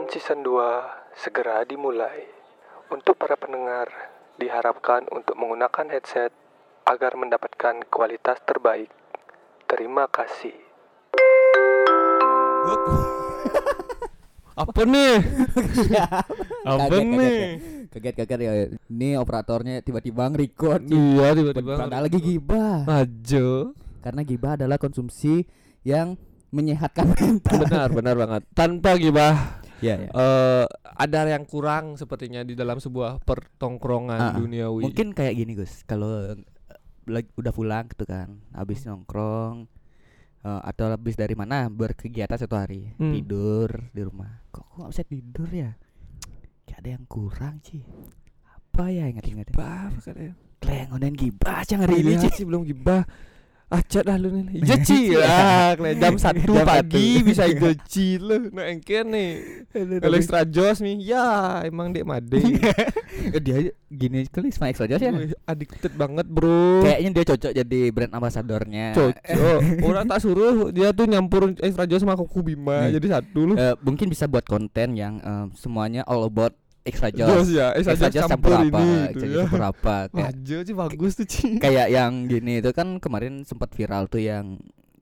Fun Season 2 segera dimulai. Untuk para pendengar, diharapkan untuk menggunakan headset agar mendapatkan kualitas terbaik. Terima kasih. Apa nih? Apa Kaget, nih? Kaget kaget ya. Ini operatornya tiba-tiba nge-record. Iya tiba-tiba. Padahal lagi gibah. Ajo. Karena gibah adalah konsumsi yang menyehatkan mental. Benar, benar banget. Tanpa gibah Iya, iya. eh ada yang kurang sepertinya di dalam sebuah pertongkrongan ah. duniawi. Mungkin kayak gini Gus, kalau lagi udah pulang gitu kan, habis nongkrong eh, atau habis dari mana berkegiatan satu hari, Hmm. tidur di rumah. Kok kok nggak bisa tidur ya? Kayak ada yang kurang sih. Apa ya ingat-ingat? Bah, katanya. Klengonan gibah hari ini sih belum gibah. Acet dah lu nih. Iya Ci lah, jam 1 Jam pagi satu. bisa ide Ci lu. Nah engke nih. Kalau extra jos nih, ya emang dek made. Eh, dia gini kali sama extra Joss ya. Addicted banget bro. Kayaknya dia cocok jadi brand ambasadornya. Cocok. Orang tak suruh dia tuh nyampur extra jos sama Koko Bima jadi satu lu. Eh, mungkin bisa buat konten yang eh, semuanya all about extra Jos ya, extra Extra jos Joss campur apa? ini gitu ya. campur apa? Kayak Wajo sih bagus tuh Ci. kayak yang gini itu kan kemarin sempat viral tuh yang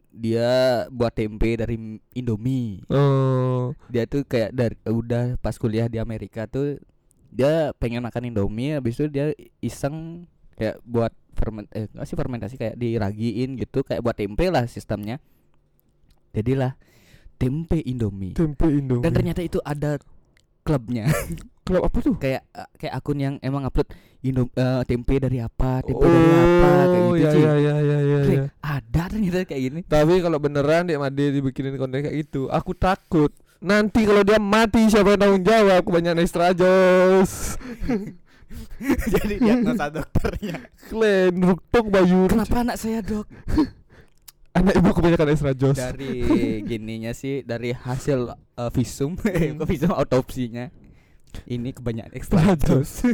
dia buat tempe dari Indomie. Oh, Dia tuh kayak dari udah pas kuliah di Amerika tuh dia pengen makan Indomie habis itu dia iseng kayak buat ferment eh nggak sih fermentasi kayak diragiin gitu kayak buat tempe lah sistemnya. Jadilah tempe Indomie. tempe Indomie. Dan ternyata itu ada klubnya. Klub apa tuh? kayak eh, kayak akun yang emang upload Indo eh, tempe dari apa, tempe dari apa kayak gitu iya, sih. iya, iya, iya, iya, iya. Ada ternyata kayak gini. Tapi kalau beneran Dek Made dibikinin konten kayak gitu, aku takut nanti kalau dia mati siapa yang tanggung jawab kebanyakan extra jos. Jadi diagnosa dokternya. Klen ruktok bayu. Kenapa anak saya dok? Anak ibu kebanyakan extra jos. Dari gininya sih dari hasil eh, visum, kok visum autopsinya. Ini kebanyakan ekstra jos.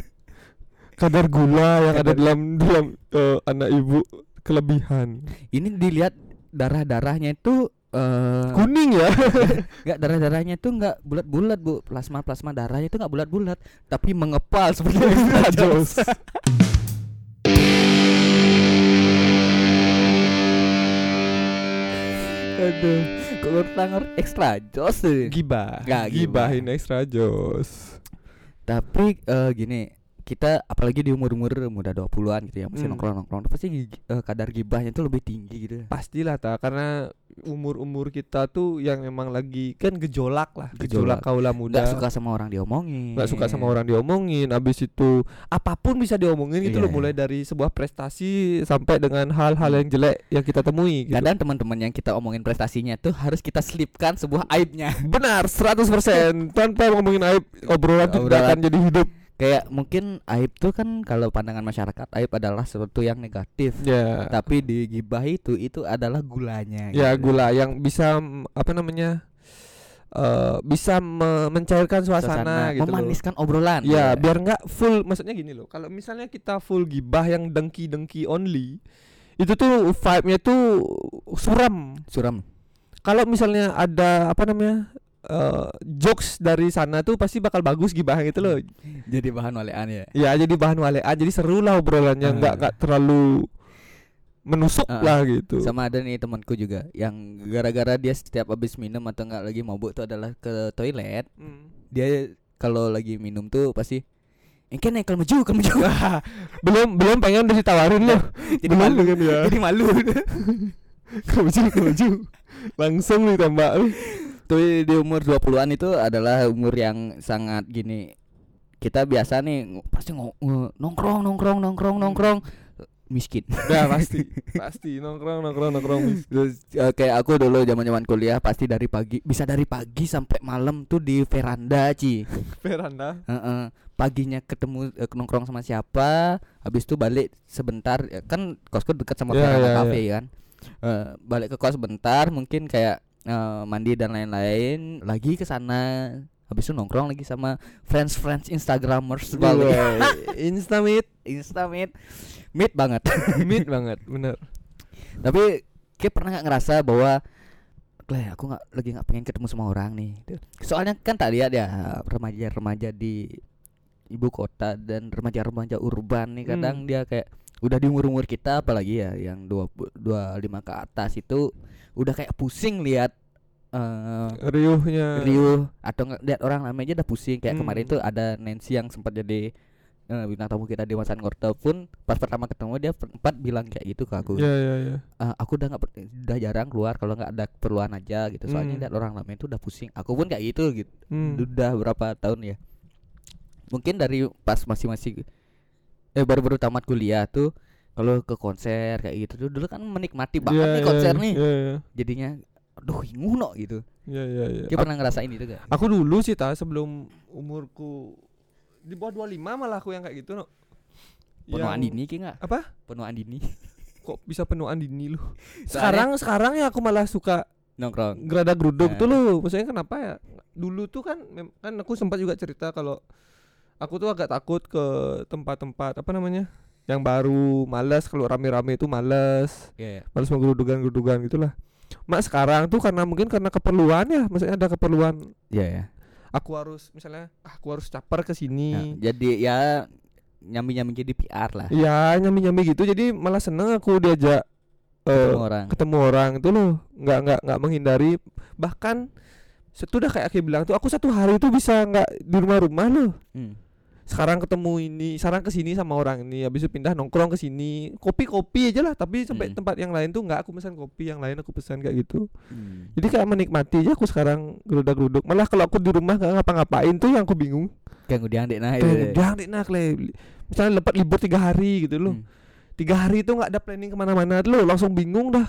Kadar gula yang ada Kadar- dalam dalam eh, anak ibu kelebihan. Ini dilihat darah-darahnya itu eh Kuning ya. Enggak darah-darahnya itu enggak bulat-bulat, Bu. Plasma-plasma darahnya itu enggak bulat-bulat, tapi mengepal seperti jos. Aduh, ngerti extra jos tuh. Gibah. Gibah. Gibahin extra jos. Tapi eh, gini, kita apalagi di umur-umur muda 20-an gitu ya, masih Hmm. nongkrong-nongkrong, pasti eh, kadar gibahnya itu lebih tinggi gitu. Pastilah ta karena umur-umur kita tuh yang memang lagi kan gejolak lah, gejolak, Gejolak. kaula muda. Nggak suka sama orang diomongin. nggak suka sama orang diomongin habis itu apa pun bisa diomongin gitu Iya, loh iya. mulai dari sebuah prestasi sampai dengan hal-hal yang jelek yang kita temui gitu. Kadang teman-teman yang kita omongin prestasinya tuh harus kita selipkan sebuah aibnya. benar 100% tanpa ngomongin aib obrolan itu tidak Obrolan. akan jadi hidup Kayak mungkin aib tuh kan kalau pandangan masyarakat aib adalah sesuatu yang negatif. ya Tapi di gibah itu itu adalah gulanya. ya gitu. gula yang bisa apa namanya eh bisa me- mencairkan suasana, gitu loh. memaniskan obrolan. Ya, biar nggak full. Maksudnya gini loh. Kalau misalnya kita full gibah yang dengki-dengki only, itu tuh vibe-nya tuh suram. suram. Kalau misalnya ada apa namanya? Eh, jokes dari sana tuh pasti bakal bagus gibah gitu loh. Jadi bahan walean ya. Ya, jadi bahan walean, jadi seru lah obrolannya, Ah. nggak nggak terlalu menusuk Ah, lah gitu. Sama ada nih temanku juga yang gara-gara dia setiap habis minum atau enggak lagi mabuk tuh adalah ke toilet. Hmm. Dia kalau lagi minum tuh pasti Engke nih kalau maju, kalau maju. belum belum pengen udah ditawarin loh. Jadi Belum malu. kan ya. Jadi malu. Kemuju, kemuju. Langsung ditembak. Tapi di umur 20-an itu adalah umur yang sangat gini. Kita biasa nih pasti nongkrong nongkrong nongkrong nongkrong miskin. Ya pasti, pasti nongkrong nongkrong nongkrong. Terus eh, kayak aku dulu zaman-zaman kuliah pasti dari pagi bisa dari pagi sampai malam tuh di veranda, Ci. Veranda. Heeh. Paginya ketemu eh, nongkrong sama siapa, habis itu balik sebentar ya, kan kosku dekat sama Ya, veranda ya, cafe kan. Eh, balik ke kos sebentar mungkin kayak eh, mandi dan lain-lain, lagi ke sana. Habis itu nongkrong lagi sama friends-friends Instagramers balik. Instamit, Insta meet meet banget. meet banget, bener. Tapi kayak pernah nggak ngerasa bahwa Kleh, aku nggak lagi nggak pengen ketemu sama orang nih. Soalnya kan tak lihat ya remaja-remaja di ibu kota dan remaja-remaja urban nih kadang Hmm. dia kayak udah di umur-umur kita apalagi ya yang dua dua lima ke atas itu udah kayak pusing lihat eh riuhnya. riuh atau lihat orang lama aja udah pusing. Kayak Hmm. kemarin tuh ada Nancy yang sempat jadi eh, bintang tamu kita di Masan Gorta pun pas pertama ketemu dia sempat bilang kayak gitu ke aku. Ya ya ya "Eh, aku udah nggak udah jarang keluar kalau nggak ada keperluan aja gitu. Soalnya Hmm. lihat orang lama itu udah pusing. Aku pun kayak gitu gitu. Hmm. udah berapa tahun ya. Mungkin dari pas masih masih eh baru-baru tamat kuliah tuh kalau ke konser kayak gitu tuh dulu kan menikmati banget Iya, nih iya, konser nih iya, iya. jadinya aduh nguno gitu Iya iya iya. kita pernah ngerasain itu gak Aku dulu sih ta sebelum umurku di bawah 25 malah aku yang kayak gitu no. penuaan Yang- dini ki nggak Apa? penuaan dini Kok bisa penuaan dini lu? Soalnya- Sekarang sekarang ya aku malah suka nongkrong gerada geruduk Nah. tuh lu. Maksudnya kenapa ya? Dulu tuh kan kan aku sempat juga cerita kalau aku tuh agak takut ke tempat-tempat apa namanya? Yang baru, malas kalau rame-rame itu malas. ya Malas menggerudugan-gerudugan gitulah. Mak sekarang tuh karena mungkin karena keperluan ya, maksudnya ada keperluan ya ya aku harus misalnya ah, aku harus caper ke Nah, sini. jadi ya nyambi nyambi jadi PR lah Iya, nyambi-nyambi gitu. Jadi malah seneng aku diajak eh, ketemu orang ketemu orang itu loh. Nggak nggak nggak menghindari. Bahkan itu udah kayak Aki bilang tuh aku satu hari itu bisa nggak di rumah-rumah loh. Hmm. Sekarang ketemu ini, sekarang ke sini sama orang ini, habis itu pindah nongkrong ke sini. Kopi-kopi aja lah, tapi sampai Hmm. tempat yang lain tuh nggak aku pesan kopi, yang lain aku pesan kayak gitu. Hmm. Jadi kayak menikmati aja aku sekarang gerudak-geruduk. Malah kalau aku di rumah nggak ngapa-ngapain tuh yang aku bingung. kayak ngudiang dek nah udah nih nak le. Misalnya lepas libur tiga hari gitu loh. Hmm. Tiga hari itu nggak ada planning ke mana-mana lo langsung bingung dah.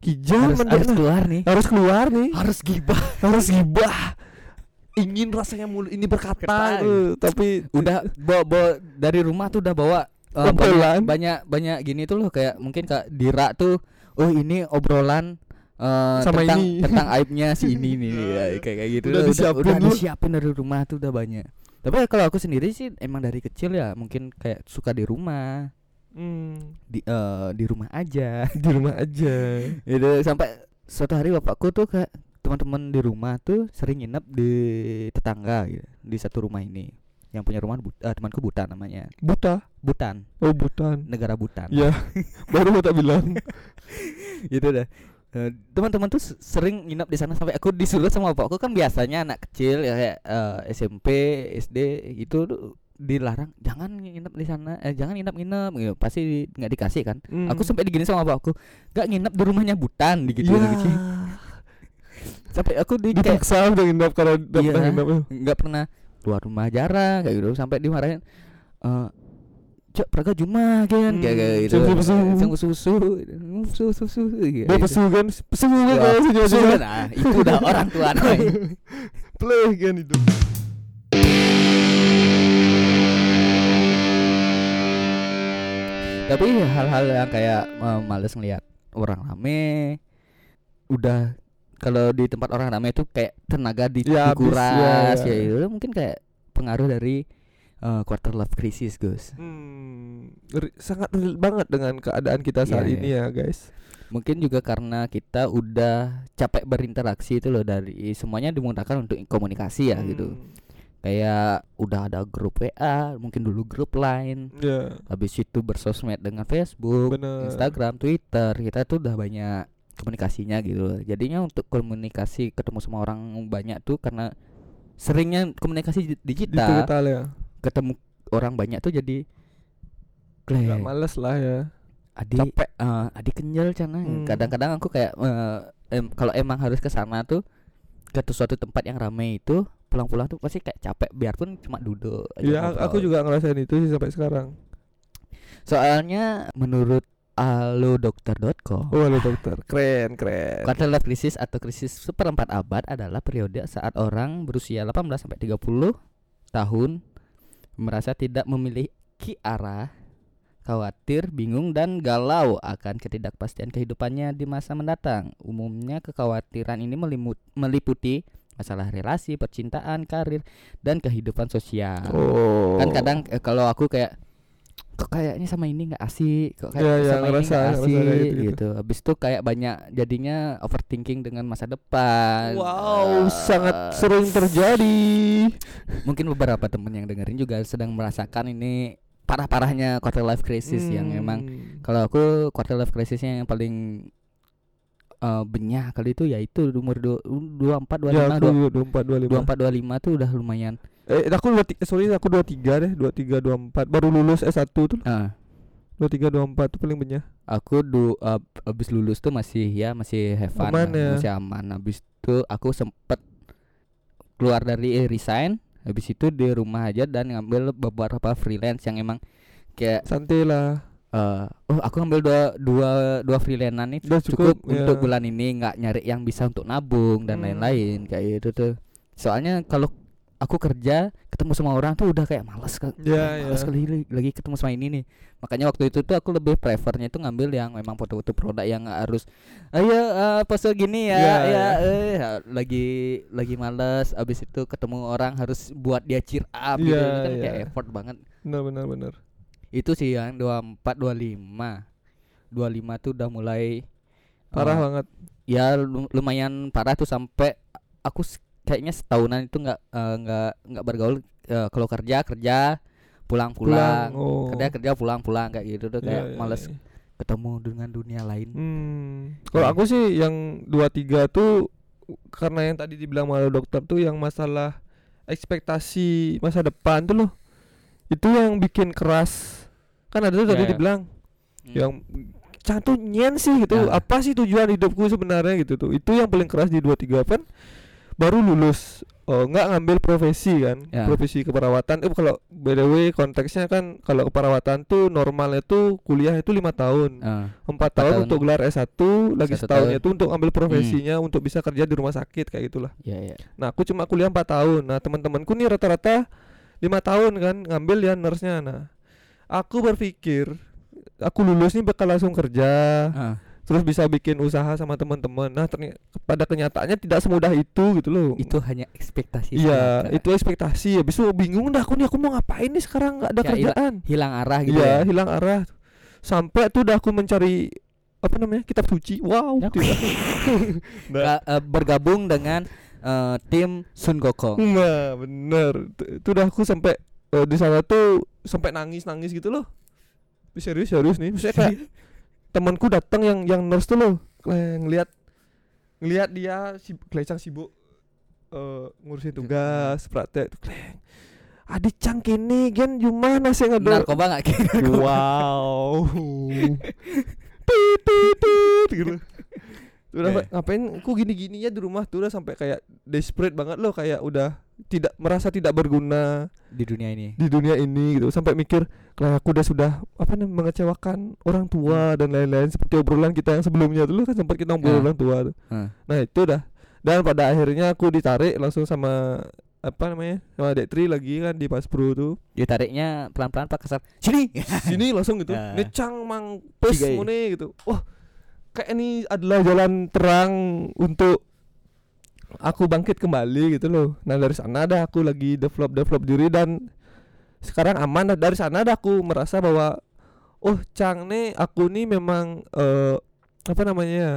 Kijang harus, harus nah. keluar nih harus keluar nih. harus gibah harus gibah. Ingin rasanya mulut ini berkata Kata. gitu, tapi udah bawa, bawa dari rumah tuh udah bawa eh, Obrolan. banyak, banyak banyak gini tuh loh kayak mungkin kak Dira tuh oh ini obrolan eh, Sama tentang ini. tentang aibnya si ini nih ya, kayak kayak gitu Udah loh, disiapin udah, lu. disiapin dari rumah tuh udah banyak tapi kalau aku sendiri sih emang dari kecil ya mungkin kayak suka di rumah hmm, di eh, di rumah aja di rumah aja. itu sampai suatu hari bapakku tuh kayak teman-teman di rumah tuh sering nginep di tetangga gitu, di satu rumah ini yang punya rumah but, eh, temanku Butan namanya Buta. Butan Oh, butan. negara Butan Ya, baru mau tak bilang. gitu dah Eh, teman-teman tuh sering nginep di sana sampai aku disuruh sama bapakku kan biasanya anak kecil ya kayak eh, SMP SD itu dilarang jangan nginep di sana eh jangan nginep-nginep gitu pasti nggak dikasih kan Hmm. aku sampai digini sama bapakku nggak nginep di rumahnya Butan gitu Iya. Sampai aku di Dipaksa nginep karena Iya. nggak pernah keluar rumah jarang kayak gitu sampai dimarahin eh cok praga juma kan Hmm, kayak kayak gitu. Sungguh susu susu susu gitu. Bawa pesu kan, pesu kan Wah, kalau susu kan, itu udah orang tua namanya. Play kan itu. tapi hal-hal yang kayak eh, males ngelihat orang rame udah kalau di tempat orang rame itu kayak tenaga di, Ya, dikuras ya, ya, ya. itu mungkin kayak pengaruh dari eh, quarter life crisis Gus Hmm, sangat relate banget dengan keadaan kita saat Iya, ini ya, guys. mungkin juga karena kita udah capek berinteraksi itu loh dari semuanya dimudahkan untuk komunikasi ya gitu Hmm, kayak udah ada grup WA mungkin dulu grup lain Ya, habis itu bersosmed dengan Facebook benar. Instagram Twitter kita tuh udah banyak komunikasinya gitu jadinya untuk komunikasi ketemu sama orang banyak tuh karena seringnya komunikasi di- digital Digital ya. ketemu orang banyak tuh jadi Kleh, Gak males lah ya. adik Capek. eh, adik kenyal cana Hmm. kadang-kadang aku kayak eh, em, kalau emang harus ke sana tuh ke tu- suatu tempat yang ramai itu pulang-pulang tuh pasti kayak capek biarpun cuma duduk Iya, aku juga ngerasain itu sih sampai sekarang. soalnya menurut alodokter.com Oh, halo dokter. Keren, keren. Quarter life crisis atau krisis seperempat abad adalah periode saat orang berusia 18 sampai 30 tahun merasa tidak memiliki arah, khawatir, bingung dan galau akan ketidakpastian kehidupannya di masa mendatang. Umumnya kekhawatiran ini melimut- meliputi masalah relasi, percintaan, karir dan kehidupan sosial. Oh. Kan kadang eh, kalau aku kayak kok kayaknya sama ini nggak asik kok kayak Iya, iya, sama ini ngerasa- nggak ngerasa asik kayak gitu, gitu-gitu. habis itu kayak banyak jadinya overthinking dengan masa depan Wow, Eh, sangat sering terjadi. mungkin beberapa temen yang dengerin juga sedang merasakan ini parah-parahnya quarter life crisis yang Hmm. emang kalau aku quarter life crisisnya yang paling eh, benyah kali itu yaitu umur du- 24 ya 25 aku dua- dua empat dua lima. 24 25 tuh udah lumayan Eh aku dua tiga sorry aku dua tiga deh dua tiga dua empat baru lulus S 1 tuh Ah, dua tiga dua empat tuh paling banyak. aku du eh, abis lulus tuh masih ya masih have fun Aman ya. masih aman habis itu aku sempet keluar dari eh, resign habis itu di rumah aja dan ngambil beberapa freelance yang emang kayak Santai lah. eh oh aku ngambil dua dua dua freelancean nih Udah cukup, cukup, untuk ya. bulan ini nggak nyari yang bisa untuk nabung dan Hmm. lain-lain kayak itu tuh soalnya kalau aku kerja ketemu sama orang tuh udah kayak malas ke Ya, malas kali lagi, lagi ketemu sama ini nih makanya waktu itu tuh aku lebih prefernya itu ngambil yang memang foto-foto produk yang harus ayo eh, pose gini ya Ya, ya, ya. eh lagi lagi malas abis itu ketemu orang harus buat dia cheer up gitu Ya, Itu kan kayak ya. effort banget Benar benar benar. itu sih yang 24 25 25 tuh udah mulai Parah eh, banget. ya lu- lumayan parah tuh sampai aku kayaknya setahunan itu nggak eh, nggak nggak bergaul eh, kalau kerja kerja pulang pulang, Oh. kerja kerja pulang pulang kayak gitu tuh Ya, kayak ya, males ya. ketemu dengan dunia lain Hmm. Kalau aku sih yang dua tiga tuh karena yang tadi dibilang malu dokter tuh yang masalah ekspektasi masa depan tuh loh. Itu yang bikin keras. Kan ada tuh tadi Ya, ya. dibilang Hmm. yang nyen sih gitu. Nah. Apa sih tujuan hidupku sebenarnya gitu tuh. Itu yang paling keras di dua tiga kan baru lulus oh nggak ngambil profesi kan Ya. profesi keperawatan. Eh kalau by the way konteksnya kan kalau keperawatan tuh normalnya tuh kuliah itu lima tahun. Eh, empat tahun, tahun. untuk gelar S1 lagi Satu setahun tahun. itu untuk ambil profesinya untuk bisa kerja di rumah sakit kayak gitulah. Ya ya. Nah aku cuma kuliah empat tahun. Nah teman-temanku nih rata-rata lima tahun kan ngambil ya nurse-nya. Nah aku berpikir aku lulus nih bakal langsung kerja. Ah, terus bisa bikin usaha sama teman-teman nah ternyata pada kenyataannya tidak semudah itu gitu loh itu hanya ekspektasi iya itu ekspektasi habis itu bingung dah aku nih aku mau ngapain nih sekarang nggak ada Ya, kerjaan hilang arah gitu Iya, ya hilang arah. Sampai tuh udah aku mencari apa namanya? kitab suci. Wow. Ya. nah, eh, bergabung dengan eh, tim Sun Gokong nah, bener. Itu- udah aku sampai eh, di sana tuh sampai nangis-nangis gitu loh. Serius serius nih. Maksudnya kayak temanku datang yang yang nurse tuh loh, kayak ngelihat ngelihat dia si kelecang sibuk eh, ngurusin tugas, praktek. Kleng. Adik cang kini gen gimana sih ngado narkoba nggak kayak Wow. Tut, tut, gitu. Udah Eh. ngapain aku gini-gini ya di rumah tuh udah sampai kayak desperate banget loh kayak udah tidak merasa tidak berguna di dunia ini di dunia ini gitu sampai mikir kalau aku udah sudah apa namanya mengecewakan orang tua dan lain-lain seperti obrolan kita yang sebelumnya dulu kan sempat kita ngobrol Ah. orang tua tuh. Ah. Nah, itu dah. Dan pada akhirnya aku ditarik langsung sama apa namanya? sama Dek Tri lagi kan di Paspro tuh. ditariknya pelan-pelan pak kesar sini sini langsung gitu necang mang pes mune gitu wah kayak ini adalah jalan terang untuk aku bangkit kembali gitu loh. Nah dari sana dah aku lagi develop develop diri dan sekarang aman dah. dari sana dah aku merasa bahwa oh cang nih aku nih memang eh apa namanya ya,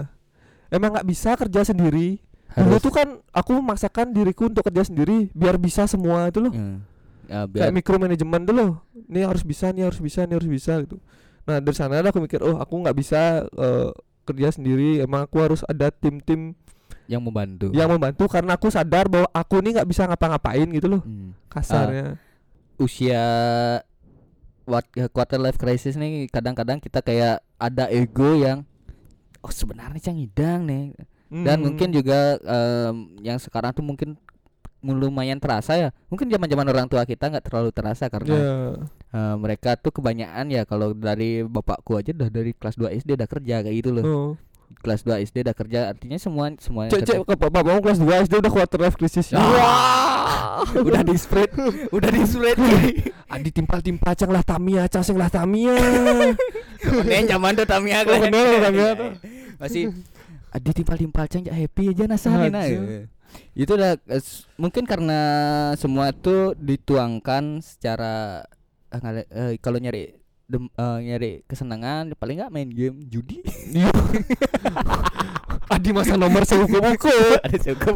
emang nggak bisa kerja sendiri. Dulu tuh kan aku memaksakan diriku untuk kerja sendiri biar bisa semua itu loh. Hmm. Ya, kayak biar micromanagement dulu loh. Ini harus bisa nih harus bisa nih harus bisa gitu. Nah dari sana aku mikir oh aku nggak bisa eh, kerja sendiri. Emang aku harus ada tim-tim yang membantu. Yang membantu karena aku sadar bahwa aku nih nggak bisa ngapa-ngapain gitu loh. Hmm. kasarnya. Usia what quarter life crisis nih kadang-kadang kita kayak ada ego yang oh sebenarnya cang idang nih. Dan Hmm. mungkin juga em, yang sekarang tuh mungkin lumayan terasa ya. Mungkin zaman-zaman orang tua kita nggak terlalu terasa karena ya eh, mereka tuh kebanyakan ya kalau dari bapakku aja udah dari kelas 2 SD udah kerja kayak gitu loh. Oh. Kelas 2 SD udah kerja artinya semua semua yang cek cek ke bapak kamu kelas 2 SD udah quarter life crisis Ah. udah di spread udah di spread adi timpal timpal cang lah Tamia cang sing lah Tamia Nen zaman tuh Tamiya Oh, bener, Tamiya tuh. Masih Adi timpal-timpal cang ya happy aja nasarin Aja. aja. Itu udah mungkin karena semua itu dituangkan secara eh, eh, kalau nyari dem- eh, nyari kesenangan paling nggak main game judi. Adi masa nomor sebuku-buku. ada cukup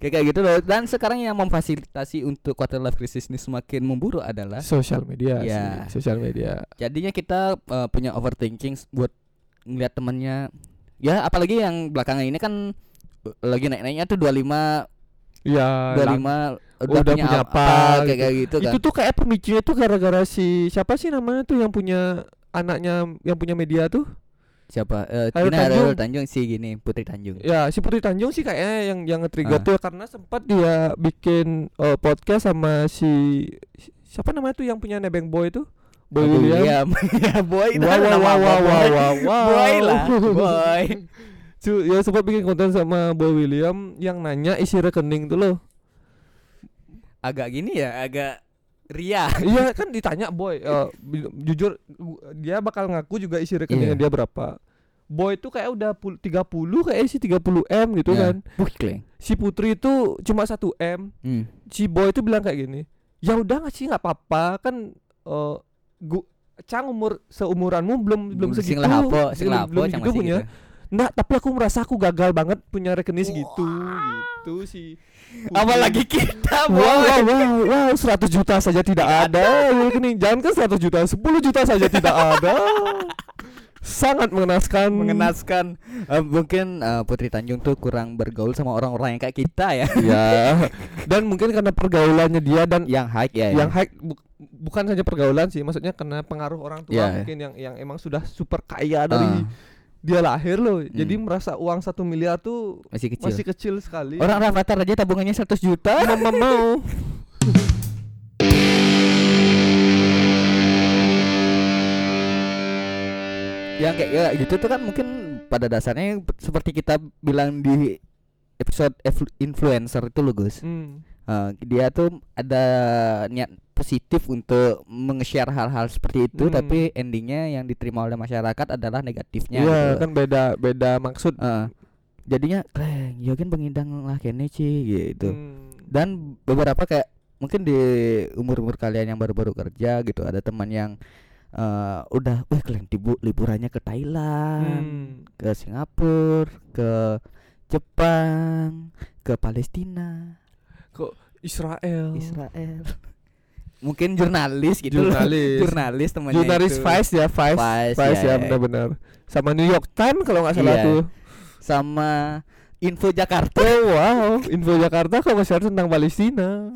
kayak kayak gitu loh dan sekarang yang memfasilitasi untuk quarter life crisis ini semakin memburuk adalah Sosial media Ya. sosial media. jadinya kita eh, punya overthinking buat ngeliat temennya ya apalagi yang belakangan ini kan eh, lagi naik-naiknya tuh 25 Ya, lang- 25 udah, udah punya, punya apa, apa, kayak gitu. kayak gitu kan itu tuh kayak pemicunya tuh gara-gara si siapa sih namanya tuh yang punya anaknya yang punya media tuh? siapa eh Hairul Tina Tanjung. Hairul Tanjung sih gini Putri Tanjung Ya, si Putri Tanjung sih kayaknya yang yang nge-trigger Ah. tuh karena sempat dia bikin eh, podcast sama si si- siapa namanya tuh yang punya Nebeng Boy itu? Boy Abu William. ya boy itu Wow, kan wow, wow, wow, boy wow, wow, wow. boy lah boy Cu- ya sempat bikin konten sama Boy William yang nanya isi rekening tuh loh. Agak gini ya agak ria iya kan ditanya Boy eh, bi- jujur dia bakal ngaku juga isi rekeningnya Iya. dia berapa. Boy itu kayak udah pul- 30 kayak sih 30 M gitu Ya. kan. Wih, kleng. Si Putri itu cuma 1 M. Hmm. Si Boy itu bilang kayak gini. Ya udah nggak sih nggak apa-apa kan eh gua Cang umur seumuranmu belum belum Sing segitu. lah apa sing belum- lah apa belum segitu masih punya. gitu. Nah, tapi aku merasa aku gagal banget punya rekening segitu gitu sih. Apalagi kita Wow, wow, wow, wow, 100 juta saja tidak ada rekening. Jangan kan 100 juta, 10 juta saja tidak ada. Sangat mengenaskan. mengenaskan Eh, mungkin eh, Putri Tanjung tuh kurang bergaul sama orang-orang yang kayak kita ya Ya. Dan mungkin karena pergaulannya dia dan yang high ya yang high bu- bukan saja pergaulan sih, maksudnya karena pengaruh orang tua Ya. mungkin yang yang emang sudah super kaya dari Ah, dia lahir loh. Jadi Hmm. merasa uang satu miliar tuh masih kecil masih kecil sekali. orang Rafathar aja tabungannya 100 juta mau mau. yang kayak ya, gitu tuh kan mungkin pada dasarnya seperti kita bilang di episode influ- influencer itu loh Gus Hmm. Eh, dia tuh ada niat positif untuk meng-share hal-hal seperti itu Hmm. tapi endingnya yang diterima oleh masyarakat adalah negatifnya Iya, gitu. kan beda beda maksud. Eh, jadinya keren ya kan pengindang lah kene Ci," gitu Hmm. dan beberapa kayak mungkin di umur-umur kalian yang baru-baru kerja gitu ada teman yang eh, udah wah kalian tibu liburannya ke Thailand Hmm. ke Singapura ke Jepang ke Palestina Israel. Israel mungkin jurnalis gitu loh. Jurnalis. jurnalis temannya Jurnalis itu. Vice ya, Vice. Vice, Vice, ya, ya, ya. benar-benar. Sama New York Times kalau nggak salah Iya. tuh. sama Info Jakarta Oh wow, Info Jakarta kok nge-share tentang Palestina.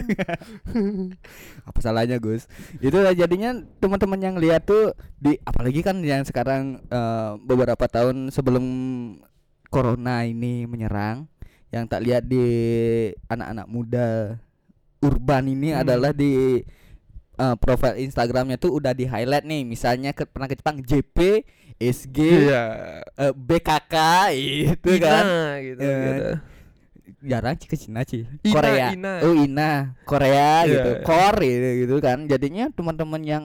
apa salahnya Gus itu jadinya teman-teman yang lihat tuh di apalagi kan yang sekarang eh, beberapa tahun sebelum corona ini menyerang yang tak lihat di anak-anak muda urban ini Hmm. adalah di eh, profil Instagramnya tuh udah di highlight nih misalnya ke pernah ke Jepang JP SG Iya. eh, BKK itu kan gitu. Eh, gitu. jarang sih ke Cina sih Ina, Korea Ina. oh Ina Korea Iya, gitu iya. Kor gitu, gitu kan jadinya teman-teman yang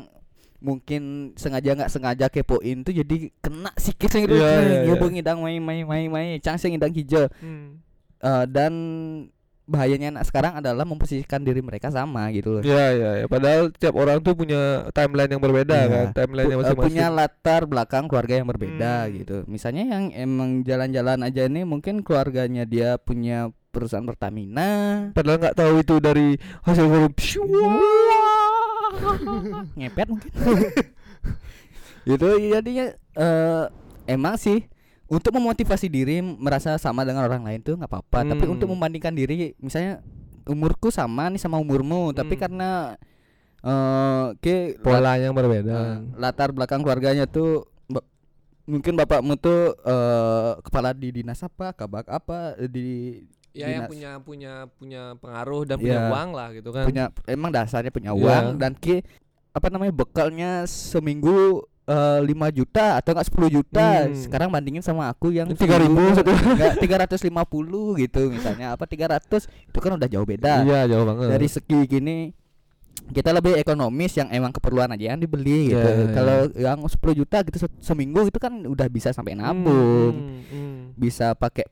mungkin sengaja nggak sengaja kepoin tuh jadi kena sikit iya, ya iya. bang ngidang main main main main cang sing ngidang hijau Hmm. Eh, dan bahayanya anak sekarang adalah memposisikan diri mereka sama gitu loh Iya, iya, ya. Padahal tiap orang tuh punya timeline yang berbeda Iya. kan, timeline yang Pu- eh, masing-masing. punya latar belakang keluarga yang berbeda Hmm. gitu. Misalnya yang emang jalan-jalan aja ini mungkin keluarganya dia punya perusahaan Pertamina, Padahal nggak tahu itu dari hasil korupsi. ngepet mungkin itu jadinya eh emang sih untuk memotivasi diri merasa sama dengan orang lain tuh nggak apa-apa tapi Hmm. untuk membandingkan diri misalnya umurku sama nih sama umurmu tapi Hmm. karena eh ke Pola yang berbeda. eh, latar belakang keluarganya tuh mungkin bapakmu tuh eh kepala di dinas apa kabak apa di ya yang dinas- punya punya punya pengaruh dan punya uang lah gitu kan. punya emang dasarnya punya Iya. uang dan ki apa namanya bekalnya seminggu eh, 5 juta atau enggak 10 juta Hmm. sekarang bandingin sama aku yang 3.000 satu. enggak 350 gitu misalnya apa 300 itu kan udah jauh beda Iya, jauh banget. dari segi gini kita lebih ekonomis yang emang keperluan aja yang dibeli gitu Iya, iya. kalau yang 10 juta gitu se- seminggu itu kan udah bisa sampai nabung Hmm, hmm. bisa pakai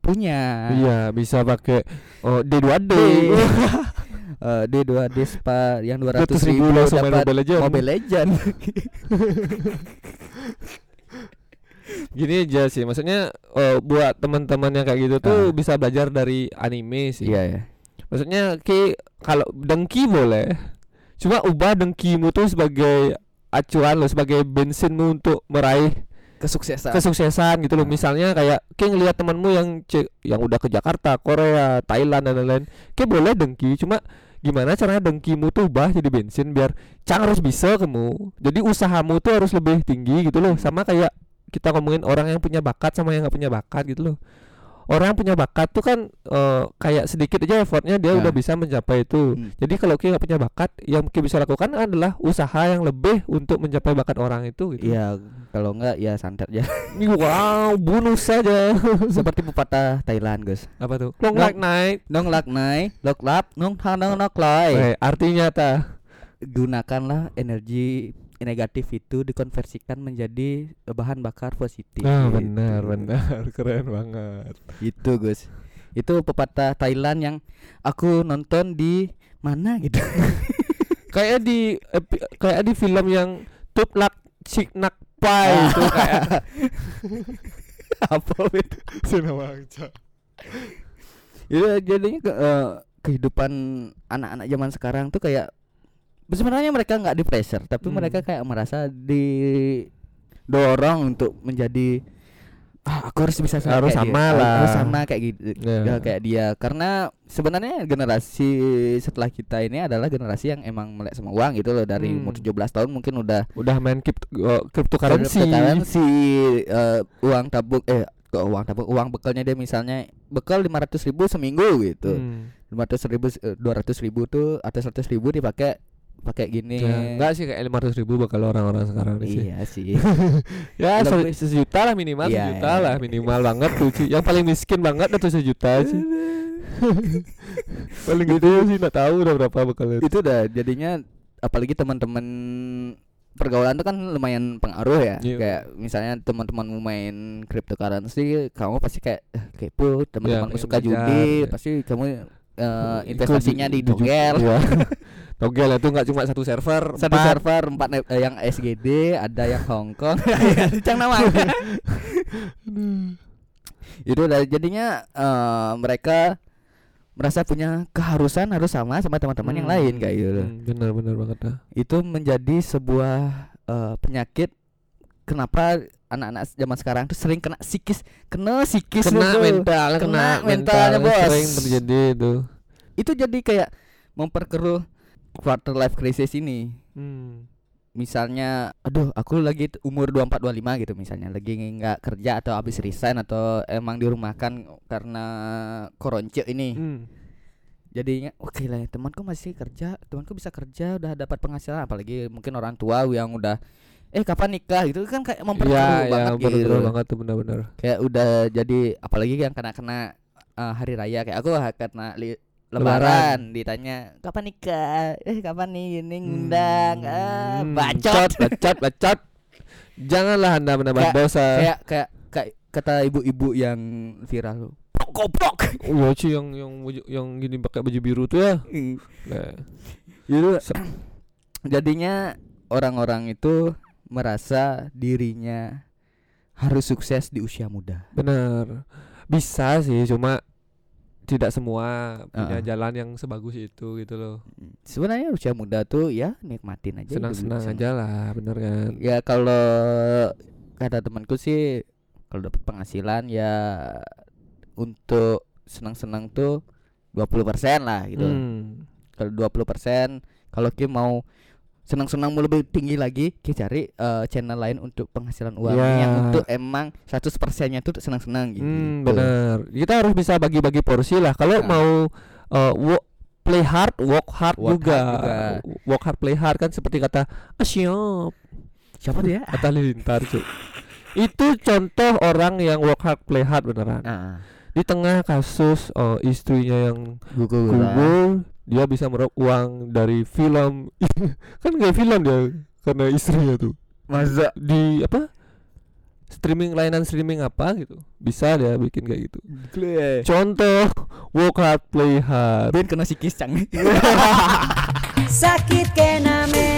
punya Iya, bisa pakai oh, D2D. eh, di dua Despa yang 200 200.000 ribu langsung main dapat Mobile Legend. Mobile Legend. Gini aja sih, maksudnya eh, buat teman-teman yang kayak gitu tuh Ah. bisa belajar dari anime sih. Iya ya. Maksudnya ki kalau dengki boleh. Cuma ubah dengkimu tuh sebagai acuan lo, sebagai bensinmu untuk meraih Kesuksesan. kesuksesan gitu loh. Ah. Misalnya kayak ki ngelihat temanmu yang cek yang udah ke Jakarta, Korea, Thailand dan lain-lain. Ki boleh dengki, cuma gimana caranya dengkimu tuh ubah jadi bensin biar cang harus bisa kamu. Jadi usahamu tuh harus lebih tinggi gitu loh. Sama kayak kita ngomongin orang yang punya bakat sama yang nggak punya bakat gitu loh. Orang punya bakat tuh kan eh, kayak sedikit aja effortnya dia Nah. udah bisa mencapai itu. Hmm. Jadi kalau kita nggak punya bakat, yang kita bisa lakukan adalah usaha yang lebih untuk mencapai bakat orang itu gitu. Iya, kalau enggak ya santet ya. Wow, bunuh saja. Seperti pepatah Thailand, guys. Apa tuh? Long Long- like night. Nong lak nai, lok lap, nong tanang nok artinya ta. Gunakanlah energi negatif itu dikonversikan menjadi bahan bakar positif. Ah, gitu. benar, benar. Keren banget. Itu, Gus. Itu pepatah Thailand yang aku nonton di mana gitu. Kayak di kayak di film yang Tup Lak Cik Nak Pai itu kayak Apa itu? Sinawangca. Iya, jadinya ke, eh, kehidupan anak-anak zaman sekarang tuh kayak sebenarnya mereka nggak di pressure, tapi Hmm. mereka kayak merasa didorong untuk menjadi ah aku harus bisa sama Harus sama dia. lah." harus sama kayak gitu Ya. ya, kayak dia karena sebenarnya generasi setelah kita ini adalah generasi yang emang melek sama uang gitu loh dari Hmm. umur 17 tahun mungkin udah Udah main crypto, uh, cryptocurrency. cryptocurrency eh, uang tabung eh kok uang tabung uang bekalnya dia misalnya bekal 500 ribu seminggu gitu Hmm. lima ratus ribu dua ratus ribu tuh atau seratus ribu dipakai pakai gini Ya, enggak sih kayak 500 ribu bakal orang-orang sekarang sih. iya sih Ya se- sejuta lah minimal Iya, sejuta iya. lah minimal banget tuh Ci. Yang paling miskin banget itu sejuta sih. paling gede sih nggak tahu udah berapa bakal itu. itu udah jadinya apalagi teman-teman pergaulan tuh kan lumayan pengaruh ya Iya. kayak misalnya teman-temanmu main cryptocurrency kamu pasti kayak eh, kepo teman-temanmu pengen suka belajar, judi ya. pasti kamu eh, Ikut investasinya di togel Iya. togel itu nggak cuma satu server, satu empat. server empat eh, yang SGD ada yang Hongkong cang namanya itu udah jadinya eh, mereka merasa punya keharusan harus sama sama teman-teman yang Hmm. lain kayak gitu Hmm, benar benar banget dah. itu menjadi sebuah eh, penyakit kenapa anak-anak zaman sekarang tuh sering kena psikis kena psikis Kena tuh. mental, Kena kena mentalnya, mental bos. sering terjadi itu. itu jadi kayak memperkeruh quarter life crisis ini Hmm. misalnya aduh aku lagi umur 24 25 gitu misalnya lagi nggak kerja atau habis resign atau emang dirumahkan karena koronce ini Hmm. jadinya oke lah temanku masih kerja temanku bisa kerja udah dapat penghasilan apalagi mungkin orang tua yang udah eh kapan nikah? Gitu kan kayak Iya, memperkeruh iya, banget gitu. benar banget tuh benar-benar. kayak udah jadi apalagi yang kena kena eh, hari raya kayak aku li- Lebaran. lebaran. ditanya kapan nikah? Eh kapan nih? Ini ngundang. Ah, Hmm, bacot. Bacot, bacot. Janganlah Anda menambah Kayak- dosa. kayak kayak kayak kata ibu-ibu yang viral goblok. Oh, Ci yang yang yang gini pakai baju biru tuh ya. Nah, jadinya orang-orang itu merasa dirinya harus sukses di usia muda benar. Bisa sih, cuma tidak semua punya Uh-uh. jalan yang sebagus itu gitu loh. sebenarnya usia muda tuh ya nikmatin aja Senang-senang senang. aja lah, bener kan. ya kalau kata temanku sih kalau dapat penghasilan ya untuk senang-senang tuh 20% lah gitu Hmm. kalau 20% kalau Kim mau senang-senang mau lebih tinggi lagi Ki cari eh, channel lain untuk penghasilan uang Ya. yang untuk emang 100% nya tuh senang-senang gitu Hmm, benar. Kita harus bisa bagi-bagi porsi lah. Kalau Nah. mau uh, wo- play hard, work hard Work juga. hard juga. Work hard, play hard kan seperti kata ah, siap. siapa dia Kata Lilintar. Itu contoh orang yang work hard, play hard beneran. ah Di tengah kasus uh, istrinya yang gugur gugur, dia bisa meraup uang dari film. kan kayak film dia karena istrinya tuh. masa Di apa? Streaming layanan streaming apa gitu. Bisa dia bikin kayak gitu. Contoh Work hard, play hard. Ben kena sikis cang. Sakit kena me